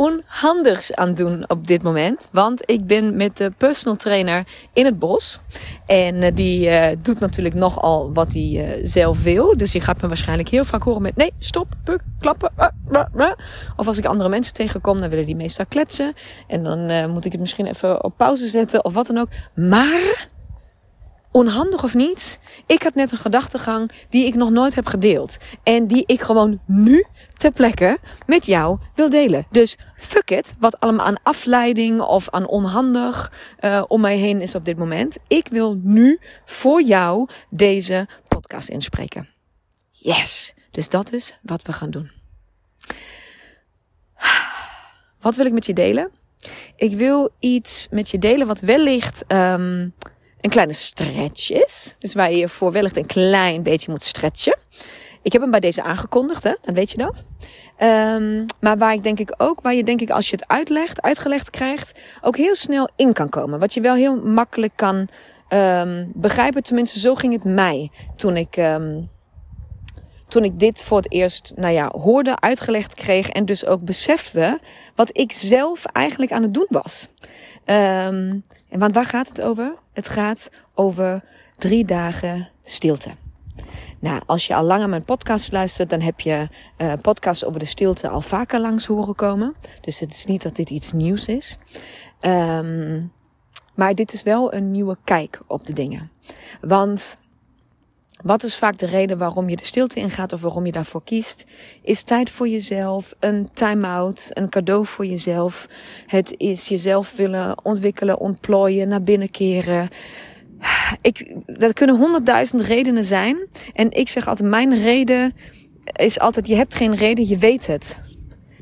onhandigs aan doen op dit moment. Want ik ben met de personal trainer in het bos. En uh, die uh, doet natuurlijk nogal wat hij uh, zelf wil. Dus je gaat me waarschijnlijk heel vaak horen met nee, stop, puk, klappen. Of als ik andere mensen tegenkom, dan willen die meestal kletsen. En dan moet ik het misschien even op pauze zetten of wat dan ook. Maar onhandig of niet, ik had net een gedachtegang die ik nog nooit heb gedeeld. En die ik gewoon nu ter plekke met jou wil delen. Dus fuck it, wat allemaal aan afleiding of aan onhandig uh, om mij heen is op dit moment. Ik wil nu voor jou deze podcast inspreken. Yes, dus dat is wat we gaan doen. Wat wil ik met je delen? Ik wil iets met je delen wat wellicht um, een kleine stretch is. Dus waar je voor wellicht een klein beetje moet stretchen. Ik heb hem bij deze aangekondigd, hè? dan weet je dat. Um, maar waar ik denk ik ook, waar je denk ik als je het uitlegt, uitgelegd krijgt, ook heel snel in kan komen. Wat je wel heel makkelijk kan um, begrijpen. Tenminste, zo ging het mij toen ik, um, toen ik dit voor het eerst, nou ja, hoorde, uitgelegd kreeg en dus ook besefte wat ik zelf eigenlijk aan het doen was. En want waar gaat het over? Het gaat over drie dagen stilte. Nou, als je al lang aan mijn podcast luistert, dan heb je uh, podcasts over de stilte al vaker langs horen komen. Dus het is niet dat dit iets nieuws is. Um, maar dit is wel een nieuwe kijk op de dingen. Want wat is vaak de reden waarom je de stilte ingaat of waarom je daarvoor kiest? Is tijd voor jezelf, een time-out, een cadeau voor jezelf. Het is jezelf willen ontwikkelen, ontplooien, naar binnen keren. Ik, dat kunnen honderdduizend redenen zijn. En ik zeg altijd, mijn reden is altijd, je hebt geen reden, je weet het.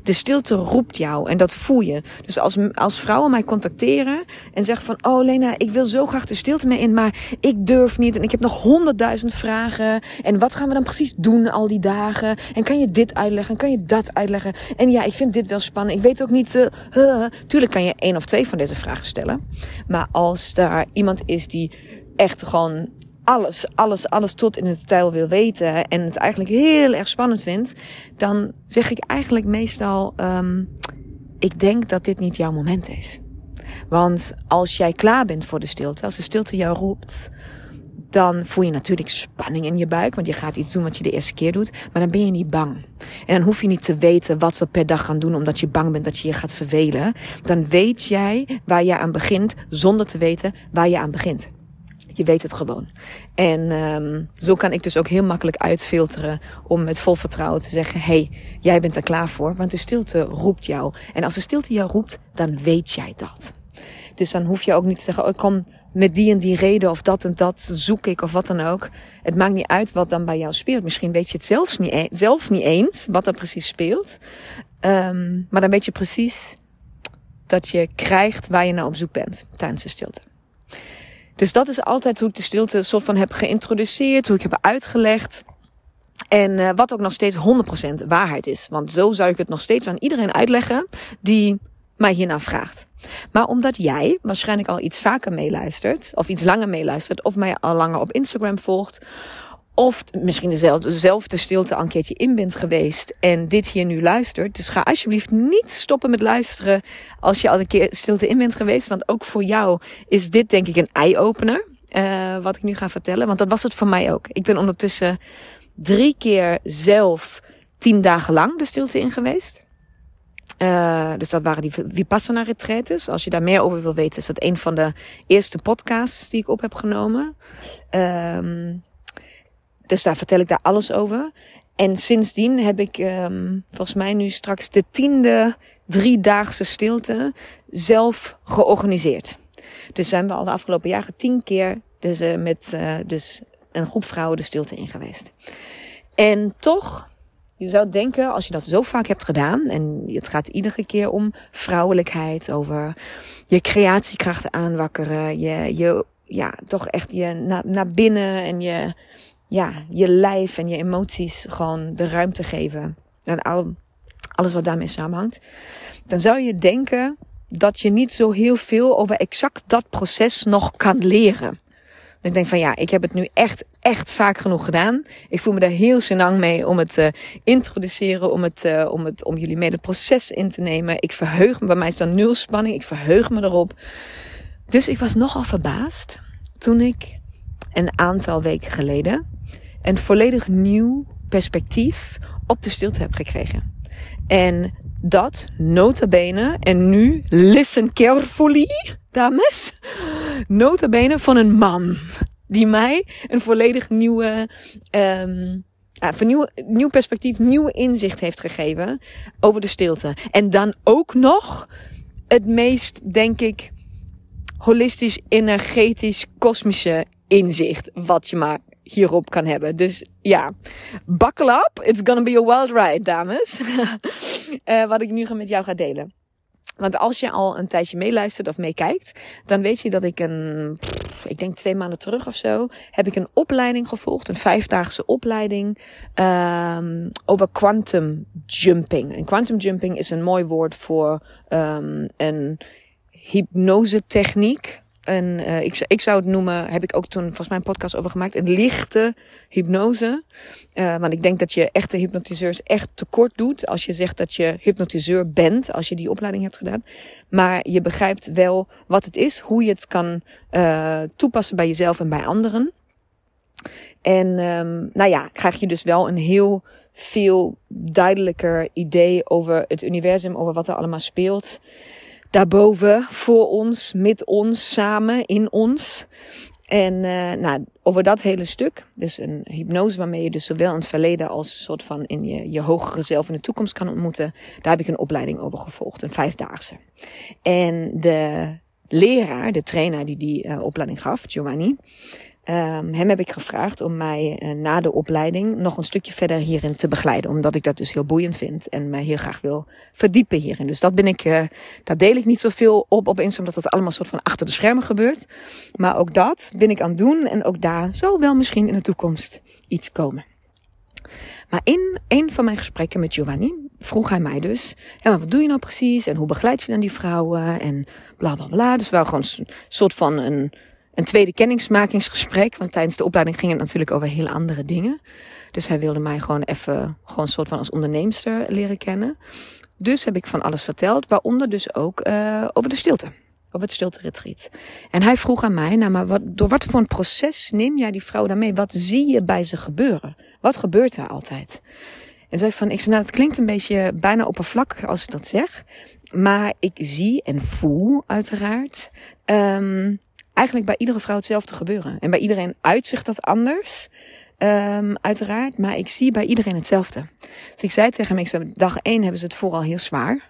De stilte roept jou en dat voel je. Dus als, als vrouwen mij contacteren en zeggen van... Oh Lena, ik wil zo graag de stilte mee in, maar ik durf niet. En ik heb nog honderdduizend vragen. En wat gaan we dan precies doen al die dagen? En kan je dit uitleggen? En kan je dat uitleggen? En ja, ik vind dit wel spannend. Ik weet ook niet... Uh. Tuurlijk kan je één of twee van deze vragen stellen. Maar als daar iemand is die echt gewoon alles, alles, alles tot in het detail wil weten en het eigenlijk heel erg spannend vindt, dan zeg ik eigenlijk meestal, um, ik denk dat dit niet jouw moment is. Want als jij klaar bent voor de stilte, als de stilte jou roept, dan voel je natuurlijk spanning in je buik, want je gaat iets doen wat je de eerste keer doet, maar dan ben je niet bang. En dan hoef je niet te weten wat we per dag gaan doen omdat je bang bent dat je je gaat vervelen. Dan weet jij waar je aan begint zonder te weten waar je aan begint. Je weet het gewoon. En um, zo kan ik dus ook heel makkelijk uitfilteren om met vol vertrouwen te zeggen: hey, jij bent er klaar voor, want de stilte roept jou. En als de stilte jou roept, dan weet jij dat. Dus dan hoef je ook niet te zeggen: oh, ik kom met die en die reden of dat en dat zoek ik of wat dan ook. Het maakt niet uit wat dan bij jou speelt. Misschien weet je het zelfs niet, e zelf niet eens wat er precies speelt. Um, maar dan weet je precies dat je krijgt waar je naar op zoek bent tijdens de stilte. Dus dat is altijd hoe ik de stilte soort van heb geïntroduceerd, hoe ik heb uitgelegd. En uh, wat ook nog steeds 100% waarheid is. Want zo zou ik het nog steeds aan iedereen uitleggen die mij hierna vraagt. Maar omdat jij waarschijnlijk al iets vaker meeluistert, of iets langer meeluistert, of mij al langer op Instagram volgt, of misschien dezelfde, stilte een in bent geweest en dit hier nu luistert. Dus ga alsjeblieft niet stoppen met luisteren als je al een keer stilte in bent geweest. Want ook voor jou is dit denk ik een eye-opener. Uh, wat ik nu ga vertellen. Want dat was het voor mij ook. Ik ben ondertussen drie keer zelf tien dagen lang de stilte in geweest. Uh, dus dat waren die Vipassana retretes. Als je daar meer over wil weten, is dat een van de eerste podcasts die ik op heb genomen. Um, dus daar vertel ik daar alles over. En sindsdien heb ik um, volgens mij nu straks de tiende driedaagse stilte zelf georganiseerd. Dus zijn we al de afgelopen jaren tien keer dus, uh, met uh, dus een groep vrouwen de stilte in geweest. En toch, je zou denken, als je dat zo vaak hebt gedaan, en het gaat iedere keer om vrouwelijkheid, over je creatiekrachten aanwakkeren, je, je ja, toch echt je naar, naar binnen en je, ja, je lijf en je emoties gewoon de ruimte geven. En al, alles wat daarmee samenhangt. Dan zou je denken dat je niet zo heel veel over exact dat proces nog kan leren. Ik denk van ja, ik heb het nu echt, echt vaak genoeg gedaan. Ik voel me daar heel senang mee om het te uh, introduceren, om, het, uh, om, het, om jullie mee het proces in te nemen. Ik verheug me, bij mij is dan nul spanning, ik verheug me erop. Dus ik was nogal verbaasd toen ik een aantal weken geleden een volledig nieuw perspectief op de stilte heb gekregen. En dat, nota bene, en nu, listen carefully, dames, nota bene van een man. Die mij een volledig nieuwe, um, ja, nieuw, nieuw perspectief, nieuw inzicht heeft gegeven over de stilte. En dan ook nog het meest, denk ik, holistisch, energetisch, kosmische inzicht wat je maar hierop kan hebben. Dus ja, buckle up. It's gonna be a wild ride, dames. uh, wat ik nu met jou ga delen. Want als je al een tijdje meeluistert of meekijkt, dan weet je dat ik een, ik denk twee maanden terug of zo, heb ik een opleiding gevolgd, een vijfdaagse opleiding um, over quantum jumping. En quantum jumping is een mooi woord voor um, een hypnose techniek een, uh, ik, ik zou het noemen, heb ik ook toen volgens mij een podcast over gemaakt, een lichte hypnose. Uh, want ik denk dat je echte hypnotiseurs echt tekort doet als je zegt dat je hypnotiseur bent, als je die opleiding hebt gedaan. Maar je begrijpt wel wat het is, hoe je het kan uh, toepassen bij jezelf en bij anderen. En um, nou ja, krijg je dus wel een heel veel duidelijker idee over het universum, over wat er allemaal speelt daarboven, voor ons, met ons, samen, in ons. En uh, nou, over dat hele stuk, dus een hypnose waarmee je dus zowel in het verleden als soort van in je, je hogere zelf in de toekomst kan ontmoeten, daar heb ik een opleiding over gevolgd, een vijfdaagse. En de leraar, de trainer die die uh, opleiding gaf, Giovanni, Um, hem heb ik gevraagd om mij uh, na de opleiding nog een stukje verder hierin te begeleiden. Omdat ik dat dus heel boeiend vind en mij heel graag wil verdiepen hierin. Dus dat ben ik, daar deel ik niet zoveel op op omdat dat allemaal soort van achter de schermen gebeurt. Maar ook dat ben ik aan het doen en ook daar zal wel misschien in de toekomst iets komen. Maar in een van mijn gesprekken met Giovanni vroeg hij mij dus: ja, maar wat doe je nou precies? En hoe begeleid je dan die vrouwen? En bla bla bla. Dus wel gewoon een soort van een een tweede kennismakingsgesprek. Want tijdens de opleiding ging het natuurlijk over heel andere dingen. Dus hij wilde mij gewoon even, gewoon soort van als onderneemster leren kennen. Dus heb ik van alles verteld, waaronder dus ook uh, over de stilte. Over het stilte retreat. En hij vroeg aan mij, nou maar wat, door wat voor een proces neem jij die vrouw daarmee? Wat zie je bij ze gebeuren? Wat gebeurt er altijd? En zei van, ik zei, nou, het klinkt een beetje bijna oppervlakkig als ik dat zeg. Maar ik zie en voel uiteraard um, eigenlijk bij iedere vrouw hetzelfde gebeuren. En bij iedereen uitzicht dat anders. Um, uiteraard, maar ik zie bij iedereen hetzelfde. Dus ik zei tegen hem, ik zei, dag één hebben ze het vooral heel zwaar.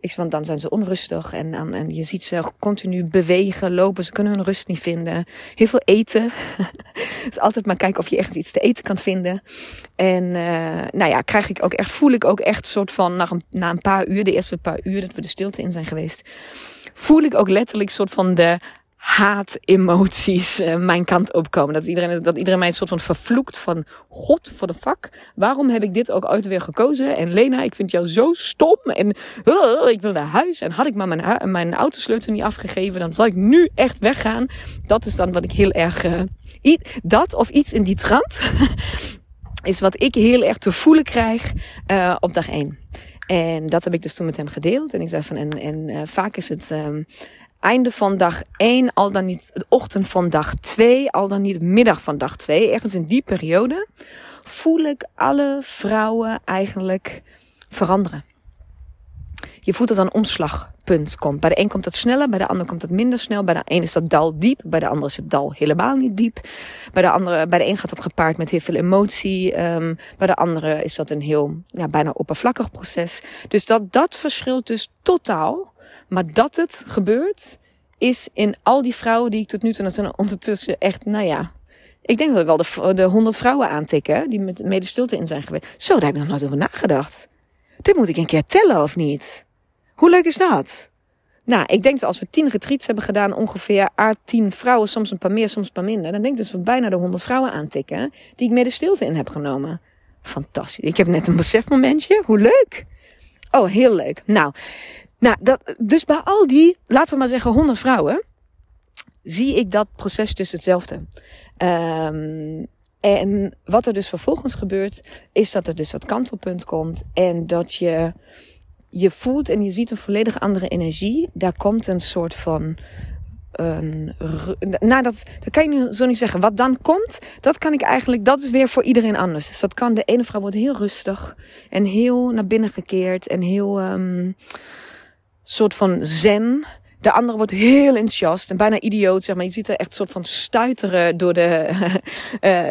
Ik zei, want dan zijn ze onrustig en, en, en je ziet ze continu bewegen, lopen, ze kunnen hun rust niet vinden. Heel veel eten. dus altijd maar kijken of je echt iets te eten kan vinden. En uh, nou ja, krijg ik ook echt, voel ik ook echt soort van, na een, na een paar uur, de eerste paar uur dat we de stilte in zijn geweest, voel ik ook letterlijk soort van de haat-emoties uh, mijn kant opkomen. Dat iedereen, dat iedereen mij een soort van vervloekt van God voor de fuck. Waarom heb ik dit ook ooit weer gekozen? En Lena, ik vind jou zo stom. En uh, ik wil naar huis. En had ik maar mijn, mijn autosleutel niet afgegeven, dan zal ik nu echt weggaan. Dat is dan wat ik heel erg... Uh, dat of iets in die trant is wat ik heel erg te voelen krijg op dag 1. En dat heb ik dus toen met hem gedeeld. En ik zei van, en, en vaak is het um, einde van dag 1, al dan niet de ochtend van dag 2, al dan niet middag van dag 2, ergens in die periode, voel ik alle vrouwen eigenlijk veranderen. je voelt dat een omslagpunt komt. Bij de een komt dat sneller, bij de ander komt dat minder snel. Bij de een is dat dal diep, bij de ander is het dal helemaal niet diep. Bij de, andere, bij de een gaat dat gepaard met heel veel emotie. Um, bij de andere is dat een heel, ja, bijna oppervlakkig proces. Dus dat, dat verschilt dus totaal. Maar dat het gebeurt, is in al die vrouwen die ik tot nu toe, dat zijn ondertussen echt, nou ja, ik denk dat we wel de, de 100 vrouwen aantikken die met mede stilte in zijn geweest. Zo, daar heb ik nog nooit over nagedacht. Dit moet ik een keer tellen of niet? Hoe leuk is dat? Nou, ik denk dat als we tien retreats hebben gedaan, ongeveer a tien vrouwen, soms een paar meer, soms een paar minder. Dan denk ik dat we bijna de 100 vrouwen aantikken die ik mede stilte in heb genomen. Fantastisch. Ik heb net een besefmomentje. Hoe leuk. Oh, heel leuk. Nou, nou dat, dus bij al die, laten we maar zeggen 100 vrouwen, zie ik dat proces dus hetzelfde. Um, en wat er dus vervolgens gebeurt, is dat er dus dat kantelpunt komt en dat je je voelt en je ziet een volledig andere energie. Daar komt een soort van. Een, nou, dat, dat kan je nu zo niet zeggen. Wat dan komt, dat kan ik eigenlijk, dat is weer voor iedereen anders. Dus dat kan, de ene vrouw wordt heel rustig en heel naar binnen gekeerd en heel um, soort van zen. De andere wordt heel enthousiast en bijna idioot, zeg maar. Je ziet er echt een soort van stuiteren door de, uh,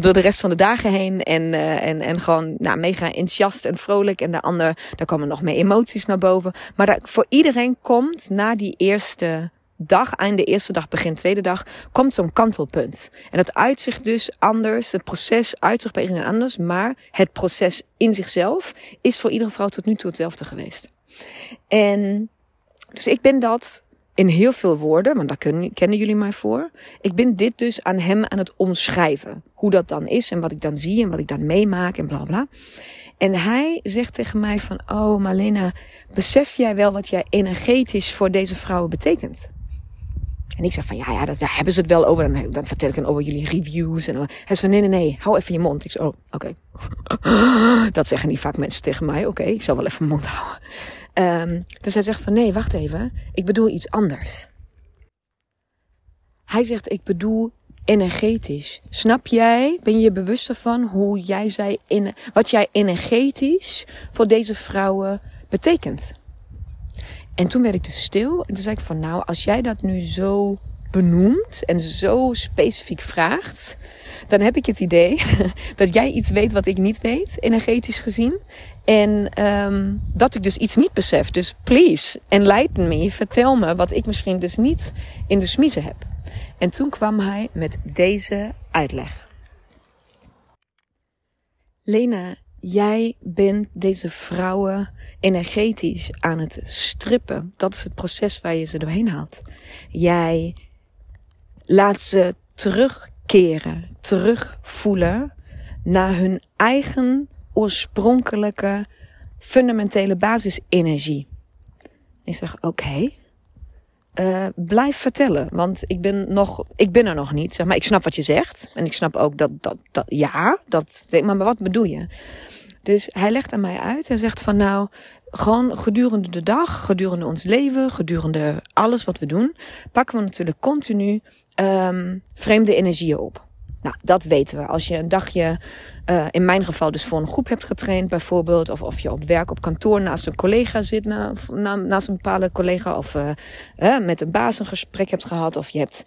door, de rest van de dagen heen. En, uh, en, en gewoon nou, mega enthousiast en vrolijk. En de ander, daar komen nog meer emoties naar boven. Maar voor iedereen komt na die eerste dag, einde eerste dag, begin tweede dag, komt zo'n kantelpunt. En dat uitzicht dus anders. Het proces uitzicht bij iedereen anders. Maar het proces in zichzelf is voor iedere vrouw tot nu toe hetzelfde geweest. En dus ik ben dat in heel veel woorden, want daar kennen jullie mij voor. Ik ben dit dus aan hem aan het omschrijven. Hoe dat dan is en wat ik dan zie en wat ik dan meemaak en bla bla. En hij zegt tegen mij van, oh Malena, besef jij wel wat jij energetisch voor deze vrouwen betekent? En ik zeg van, ja, ja, dat, daar hebben ze het wel over. Dan, dan vertel ik dan over jullie reviews. En hij zegt van, nee, nee, nee, hou even je mond. Ik zeg, oh, oké. Dat zeggen niet vaak mensen tegen mij. Oké, ik zal wel even mijn mond houden. Um, dus hij zegt van, nee, wacht even. Ik bedoel iets anders. Hij zegt, ik bedoel energetisch. Snap jij, ben je bewust ervan hoe jij zei, in, wat jij energetisch voor deze vrouwen betekent? En toen werd ik dus stil. En toen zei ik van nou, als jij dat nu zo benoemt en zo specifiek vraagt, dan heb ik het idee dat jij iets weet wat ik niet weet, energetisch gezien. En um, dat ik dus iets niet besef. Dus please, enlighten me, vertel me wat ik misschien dus niet in de smiezen heb. En toen kwam hij met deze uitleg. Lena, Jij bent deze vrouwen energetisch aan het strippen. Dat is het proces waar je ze doorheen haalt. Jij laat ze terugkeren, terugvoelen naar hun eigen oorspronkelijke fundamentele basisenergie. Ik zeg oké. Uh, blijf vertellen, want ik ben nog, ik ben er nog niet. Zeg maar, ik snap wat je zegt en ik snap ook dat, dat, dat ja, dat, maar, wat bedoel je? Dus hij legt aan mij uit. Hij zegt van nou, gewoon gedurende de dag, gedurende ons leven, gedurende alles wat we doen, pakken we natuurlijk continu um, vreemde energieën op. Nou, dat weten we. Als je een dagje, uh, in mijn geval dus voor een groep hebt getraind bijvoorbeeld, of, of je op werk op kantoor naast een collega zit, na, na, naast een bepaalde collega, of uh, met een baas een gesprek hebt gehad, of je hebt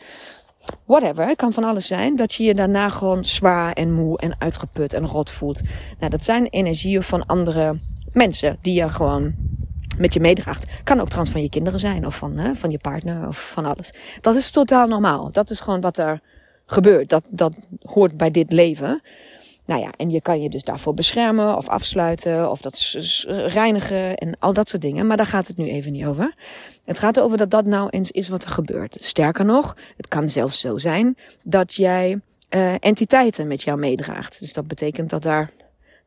whatever, het kan van alles zijn, dat je je daarna gewoon zwaar en moe en uitgeput en rot voelt. Nou, dat zijn energieën van andere mensen die je gewoon met je meedraagt. Kan ook trans van je kinderen zijn of van, hè, van je partner of van alles. Dat is totaal normaal. Dat is gewoon wat er gebeurt. Dat, dat hoort bij dit leven. Nou ja, en je kan je dus daarvoor beschermen of afsluiten of dat reinigen en al dat soort dingen. Maar daar gaat het nu even niet over. Het gaat over dat dat nou eens is wat er gebeurt. Sterker nog, het kan zelfs zo zijn dat jij uh, entiteiten met jou meedraagt. Dus dat betekent dat daar,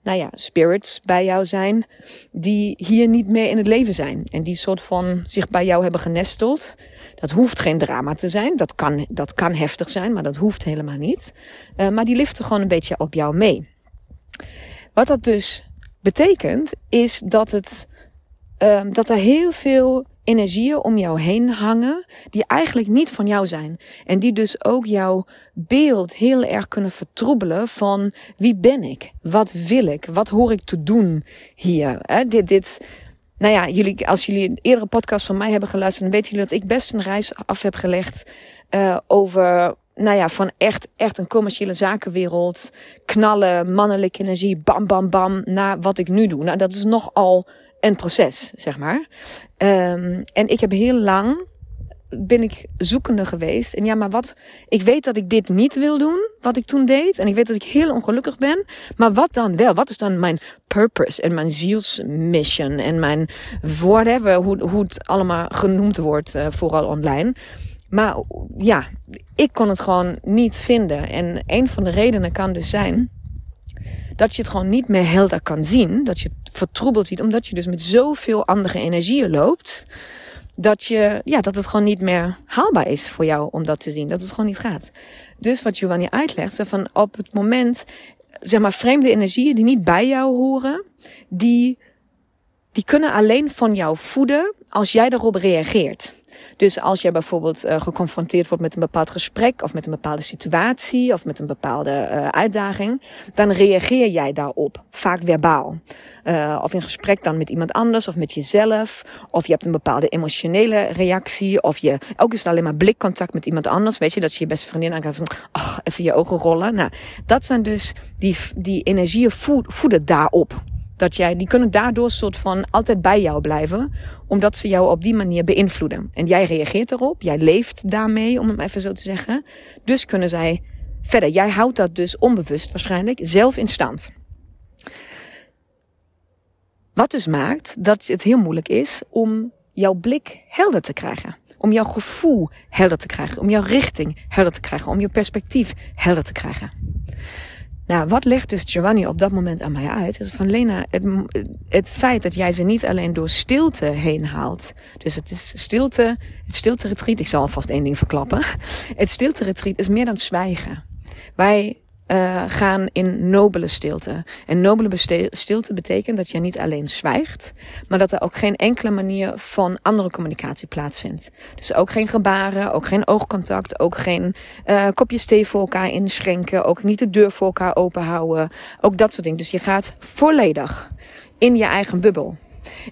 nou ja, spirits bij jou zijn die hier niet meer in het leven zijn. En die soort van zich bij jou hebben genesteld. Dat hoeft geen drama te zijn. Dat kan, dat kan heftig zijn, maar dat hoeft helemaal niet. Uh, maar die liften gewoon een beetje op jou mee. Wat dat dus betekent, is dat het, uh, dat er heel veel energieën om jou heen hangen die eigenlijk niet van jou zijn. En die dus ook jouw beeld heel erg kunnen vertroebelen van wie ben ik? Wat wil ik? Wat hoor ik te doen hier? Dit, dit, nou ja, jullie, als jullie een eerdere podcast van mij hebben geluisterd, dan weten jullie dat ik best een reis af heb gelegd uh, over, nou ja, van echt, echt een commerciële zakenwereld, knallen, mannelijke energie, bam, bam, bam, naar wat ik nu doe. Nou, dat is nogal een proces, zeg maar. Um, en ik heb heel lang ben ik zoekende geweest. En ja, maar wat, ik weet dat ik dit niet wil doen, wat ik toen deed. En ik weet dat ik heel ongelukkig ben. Maar wat dan wel? Wat is dan mijn purpose en mijn zielsmission en mijn whatever, hoe, hoe het allemaal genoemd wordt, uh, vooral online. Maar ja, ik kon het gewoon niet vinden. En een van de redenen kan dus zijn dat je het gewoon niet meer helder kan zien. Dat je het vertroebeld ziet, omdat je dus met zoveel andere energieën loopt dat, je, ja, dat het gewoon niet meer haalbaar is voor jou om dat te zien. Dat het gewoon niet gaat. Dus wat Giovanni uitlegt, van op het moment, zeg maar, vreemde energieën die niet bij jou horen, die, die kunnen alleen van jou voeden als jij daarop reageert. Dus als jij bijvoorbeeld uh, geconfronteerd wordt met een bepaald gesprek of met een bepaalde situatie of met een bepaalde uh, uitdaging, dan reageer jij daarop, vaak verbaal. Uh, of in gesprek dan met iemand anders of met jezelf. Of je hebt een bepaalde emotionele reactie. Of je, ook is het alleen maar blikcontact met iemand anders. Weet je, dat je je beste vriendin aankijkt van, ach, even je ogen rollen. Nou, dat zijn dus die, die energieën voeden daarop. Dat jij, die kunnen daardoor soort van altijd bij jou blijven, omdat ze jou op die manier beïnvloeden. En jij reageert erop, jij leeft daarmee, om hem even zo te zeggen. Dus kunnen zij verder. Jij houdt dat dus onbewust waarschijnlijk zelf in stand. Wat dus maakt dat het heel moeilijk is om jouw blik helder te krijgen. Om jouw gevoel helder te krijgen. Om jouw richting helder te krijgen. Om je perspectief helder te krijgen. Nou, wat legt dus Giovanni op dat moment aan mij uit? Is van Lena, het, het feit dat jij ze niet alleen door stilte heen haalt. Dus het is stilte, het stilte retreat. Ik zal alvast één ding verklappen. Het stilte retreat is meer dan zwijgen. Wij uh, gaan in nobele stilte. En nobele stilte betekent dat je niet alleen zwijgt, maar dat er ook geen enkele manier van andere communicatie plaatsvindt. Dus ook geen gebaren, ook geen oogcontact, ook geen uh, kopjes thee voor elkaar inschenken, ook niet de deur voor elkaar open houden, ook dat soort dingen. Dus je gaat volledig in je eigen bubbel.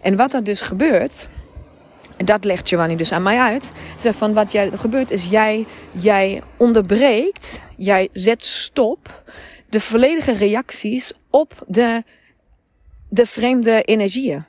En wat er dus gebeurt, dat legt Giovanni dus aan mij uit. Zeg van wat jij, gebeurt is, jij, jij onderbreekt, jij zet stop de volledige reacties op de, de vreemde energieën.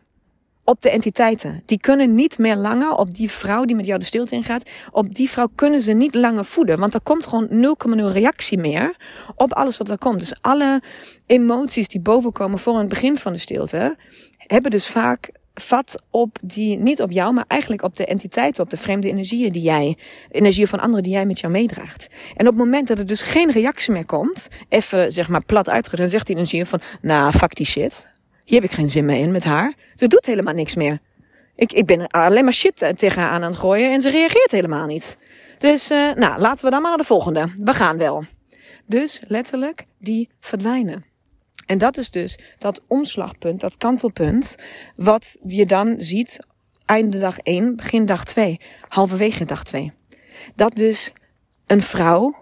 Op de entiteiten. Die kunnen niet meer langer op die vrouw die met jou de stilte ingaat. Op die vrouw kunnen ze niet langer voeden. Want er komt gewoon 0,0 reactie meer op alles wat er komt. Dus alle emoties die bovenkomen voor het begin van de stilte. Hebben dus vaak vat op die, niet op jou, maar eigenlijk op de entiteiten, op de vreemde energieën die jij, energieën van anderen die jij met jou meedraagt. En op het moment dat er dus geen reactie meer komt, even zeg maar plat uitgedrukt, dan zegt die energie van, nou, fuck die shit. Hier heb ik geen zin meer in met haar. Ze doet helemaal niks meer. Ik, ik ben alleen maar shit tegen haar aan het gooien en ze reageert helemaal niet. Dus, uh, nou, laten we dan maar naar de volgende. We gaan wel. Dus letterlijk, die verdwijnen. En dat is dus dat omslagpunt, dat kantelpunt, wat je dan ziet einde dag 1, begin dag 2, halverwege dag 2. Dat dus een vrouw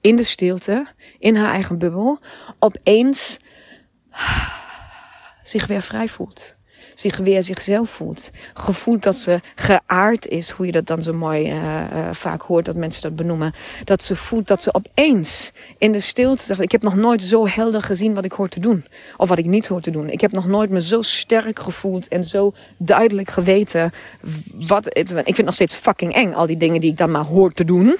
in de stilte, in haar eigen bubbel, opeens zich weer vrij voelt zich weer zichzelf voelt. Gevoeld dat ze geaard is, hoe je dat dan zo mooi uh, uh, vaak hoort dat mensen dat benoemen. Dat ze voelt dat ze opeens in de stilte zegt: Ik heb nog nooit zo helder gezien wat ik hoor te doen. Of wat ik niet hoor te doen. Ik heb nog nooit me zo sterk gevoeld en zo duidelijk geweten. Wat, ik vind het nog steeds fucking eng, al die dingen die ik dan maar hoor te doen.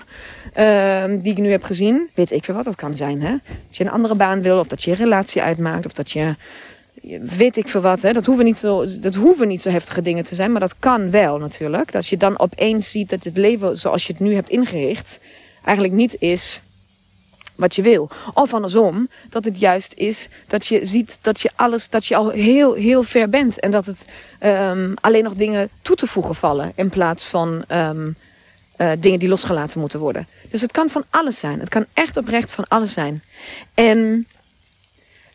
Uh, die ik nu heb gezien. Weet ik veel wat dat kan zijn. Hè? Dat je een andere baan wil, of dat je een relatie uitmaakt, of dat je weet ik veel wat. Hè? Dat, hoeven niet zo, dat hoeven niet zo heftige dingen te zijn. Maar dat kan wel natuurlijk. Dat je dan opeens ziet dat het leven zoals je het nu hebt ingericht... eigenlijk niet is wat je wil. Of andersom, dat het juist is dat je ziet dat je alles, dat je al heel, heel ver bent. En dat het um, alleen nog dingen toe te voegen vallen. In plaats van um, uh, dingen die losgelaten moeten worden. Dus het kan van alles zijn. Het kan echt oprecht van alles zijn. En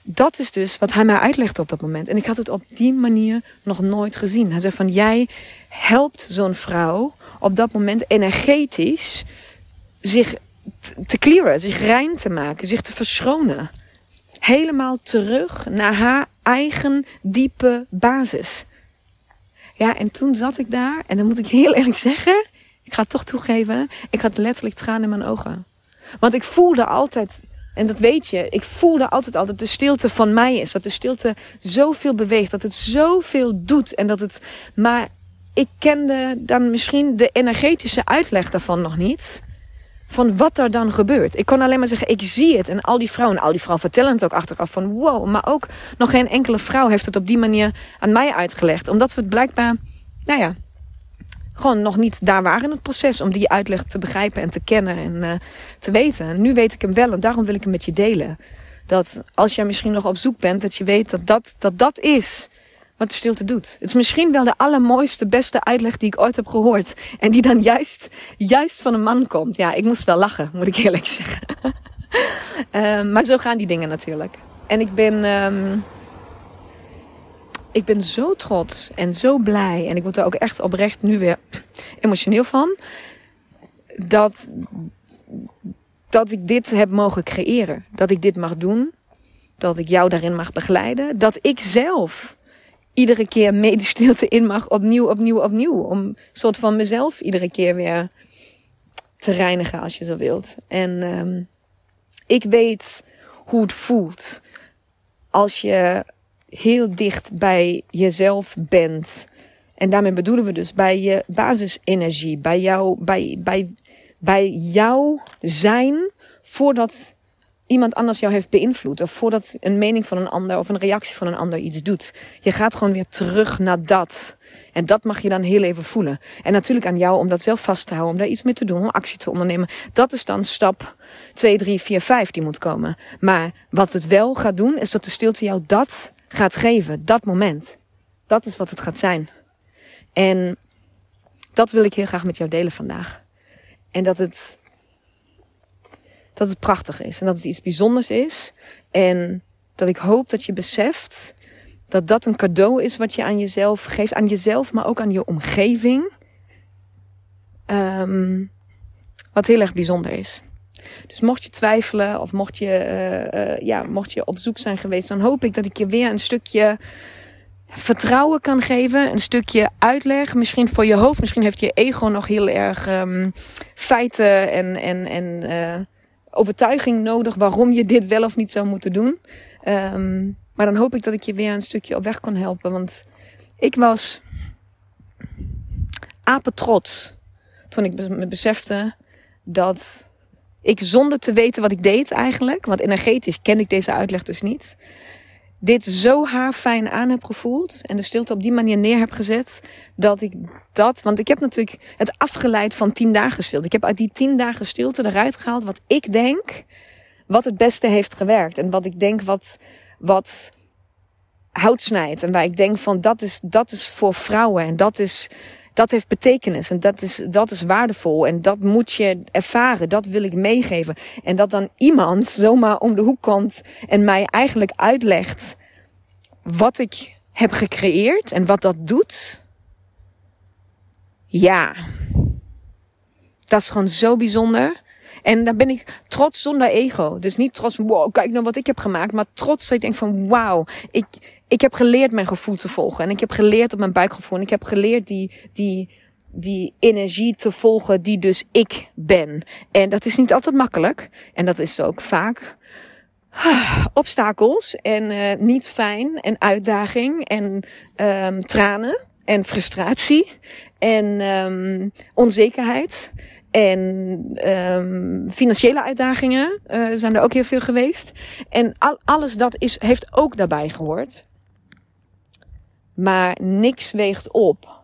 dat is dus wat hij mij uitlegde op dat moment. En ik had het op die manier nog nooit gezien. Hij zei van jij helpt zo'n vrouw op dat moment energetisch zich te clearen, zich rein te maken, zich te verschonen. Helemaal terug naar haar eigen diepe basis. Ja, en toen zat ik daar. En dan moet ik heel eerlijk zeggen. Ik ga het toch toegeven. Ik had letterlijk tranen in mijn ogen. Want ik voelde altijd. En dat weet je. Ik voelde altijd al dat de stilte van mij is. Dat de stilte zoveel beweegt. Dat het zoveel doet. En dat het. Maar ik kende dan misschien de energetische uitleg daarvan nog niet van wat er dan gebeurt. Ik kon alleen maar zeggen, ik zie het. En al die vrouwen, al die vrouwen vertellen het ook achteraf van wow. Maar ook nog geen enkele vrouw heeft het op die manier aan mij uitgelegd. Omdat we het blijkbaar, nou ja, gewoon nog niet daar waren in het proces om die uitleg te begrijpen en te kennen en uh, te weten. En nu weet ik hem wel en daarom wil ik hem met je delen. Dat als jij misschien nog op zoek bent, dat je weet dat dat, dat, dat is wat de stilte doet. Het is misschien wel de allermooiste, beste uitleg die ik ooit heb gehoord. En die dan juist, juist van een man komt. Ja, ik moest wel lachen, moet ik eerlijk zeggen. um, maar zo gaan die dingen natuurlijk. En ik ben, um, ik ben zo trots en zo blij. En ik word er ook echt oprecht nu weer emotioneel van. Dat, dat ik dit heb mogen creëren. Dat ik dit mag doen. Dat ik jou daarin mag begeleiden. Dat ik zelf iedere keer mee stilte in mag, opnieuw, opnieuw, opnieuw. Om soort van mezelf iedere keer weer te reinigen, als je zo wilt. En um, ik weet hoe het voelt als je heel dicht bij jezelf bent. En daarmee bedoelen we dus bij je basisenergie, bij jou, bij, bij, bij jou zijn voordat iemand anders jou heeft beïnvloed. Of voordat een mening van een ander of een reactie van een ander iets doet. Je gaat gewoon weer terug naar dat. En dat mag je dan heel even voelen. En natuurlijk aan jou om dat zelf vast te houden, om daar iets mee te doen, om actie te ondernemen. Dat is dan stap 2, 3, 4, 5 die moet komen. Maar wat het wel gaat doen, is dat de stilte jou dat gaat geven. Dat moment. Dat is wat het gaat zijn. En dat wil ik heel graag met jou delen vandaag. En dat het dat het prachtig is en dat het iets bijzonders is. En dat ik hoop dat je beseft dat dat een cadeau is wat je aan jezelf geeft. Aan jezelf, maar ook aan je omgeving. Um, wat heel erg bijzonder is. Dus mocht je twijfelen of mocht je, uh, uh, ja, mocht je op zoek zijn geweest, dan hoop ik dat ik je weer een stukje vertrouwen kan geven. Een stukje uitleg. Misschien voor je hoofd. Misschien heeft je ego nog heel erg um, feiten en, en, en uh, overtuiging nodig waarom je dit wel of niet zou moeten doen. Um, maar dan hoop ik dat ik je weer een stukje op weg kon helpen. Want ik was apetrots toen ik me besefte dat ik zonder te weten wat ik deed eigenlijk, want energetisch kende ik deze uitleg dus niet, dit zo haarfijn aan heb gevoeld en de stilte op die manier neer heb gezet, dat ik dat, want ik heb natuurlijk het afgeleid van tien dagen stilte. Ik heb uit die tien dagen stilte eruit gehaald wat ik denk wat het beste heeft gewerkt en wat ik denk wat, wat hout snijdt en waar ik denk van dat is, dat is voor vrouwen en dat is, dat heeft betekenis en dat is, dat is waardevol en dat moet je ervaren. Dat wil ik meegeven. En dat dan iemand zomaar om de hoek komt en mij eigenlijk uitlegt wat ik heb gecreëerd en wat dat doet. Ja, dat is gewoon zo bijzonder. En dan ben ik trots zonder ego. Dus niet trots wow, kijk nou wat ik heb gemaakt. Maar trots dat ik denk van, wauw, ik, ik heb geleerd mijn gevoel te volgen. En ik heb geleerd op mijn buikgevoel. En ik heb geleerd die, die, die energie te volgen die dus ik ben. En dat is niet altijd makkelijk. En dat is ook vaak obstakels en uh, niet fijn en uitdaging en um, tranen en frustratie en um, onzekerheid en um, financiële uitdagingen uh, zijn er ook heel veel geweest. En al, alles dat is, heeft ook daarbij gehoord. Maar niks weegt op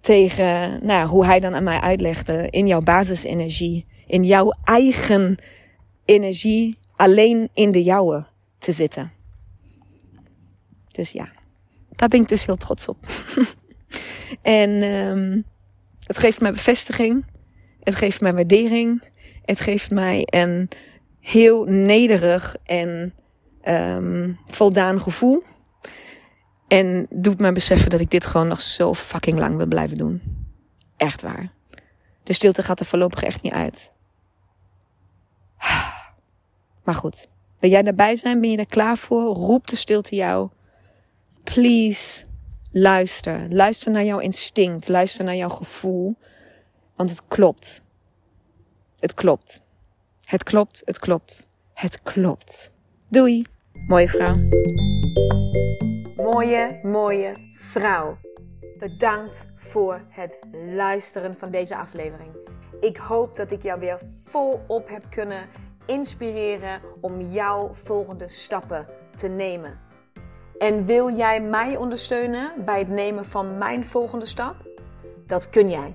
tegen nou, hoe hij dan aan mij uitlegde in jouw basisenergie, in jouw eigen energie, alleen in de jouwe te zitten. Dus ja, daar ben ik dus heel trots op. en um, het geeft mij bevestiging, het geeft mij waardering, het geeft mij een heel nederig en um, voldaan gevoel. En doet mij beseffen dat ik dit gewoon nog zo fucking lang wil blijven doen. Echt waar. De stilte gaat er voorlopig echt niet uit. Maar goed. Wil jij daarbij zijn? Ben je er klaar voor? Roep de stilte jou. Please. Luister. Luister naar jouw instinct. Luister naar jouw gevoel. Want het klopt. Het klopt. Het klopt, het klopt. Het klopt. Doei. Mooie vrouw. Mooie, mooie vrouw. Bedankt voor het luisteren van deze aflevering. Ik hoop dat ik jou weer volop heb kunnen inspireren om jouw volgende stappen te nemen. En wil jij mij ondersteunen bij het nemen van mijn volgende stap? Dat kun jij.